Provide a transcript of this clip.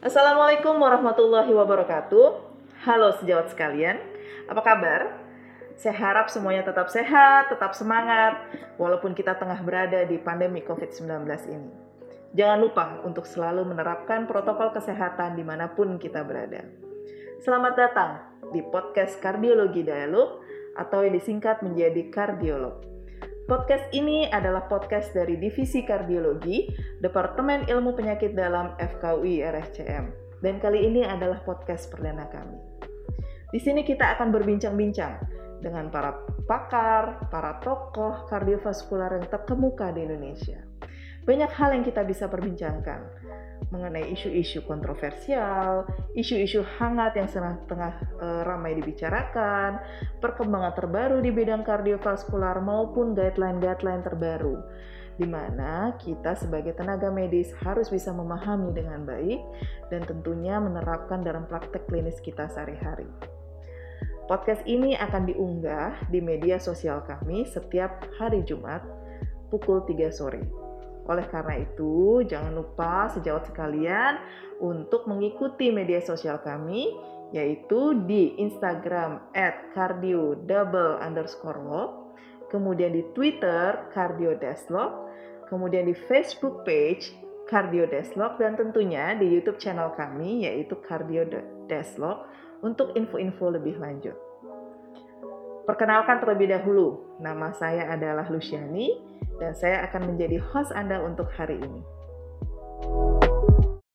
Assalamualaikum warahmatullahi wabarakatuh. Halo sejawat sekalian, apa kabar? Saya harap semuanya tetap sehat, tetap semangat, walaupun kita tengah berada di pandemi COVID-19 ini. Jangan lupa untuk selalu menerapkan protokol kesehatan di mana pun kita berada. Selamat datang di podcast Kardiologi Dialog atau yang disingkat menjadi Kardiolog. Podcast ini adalah podcast dari Divisi Kardiologi, Departemen Ilmu Penyakit Dalam FKUI RSCM. Dan kali ini adalah podcast perdana kami. Di sini kita akan berbincang-bincang dengan para pakar, para tokoh kardiovaskular yang terkemuka di Indonesia. Banyak hal yang kita bisa perbincangkan mengenai isu-isu kontroversial, isu-isu hangat yang tengah e, ramai dibicarakan, perkembangan terbaru di bidang kardiovaskular maupun guideline-guideline terbaru di mana kita sebagai tenaga medis harus bisa memahami dengan baik dan tentunya menerapkan dalam praktek klinis kita sehari-hari. Podcast ini akan diunggah di media sosial kami setiap hari Jumat pukul 3 sore. Oleh karena itu, jangan lupa sejawat sekalian untuk mengikuti media sosial kami, yaitu di Instagram at cardio double underscore log, kemudian di Twitter cardio deslog, kemudian di Facebook page cardio deslog, dan tentunya di YouTube channel kami, yaitu cardio deslog, untuk info-info lebih lanjut. Perkenalkan terlebih dahulu, nama saya adalah Luciani dan saya akan menjadi host Anda untuk hari ini.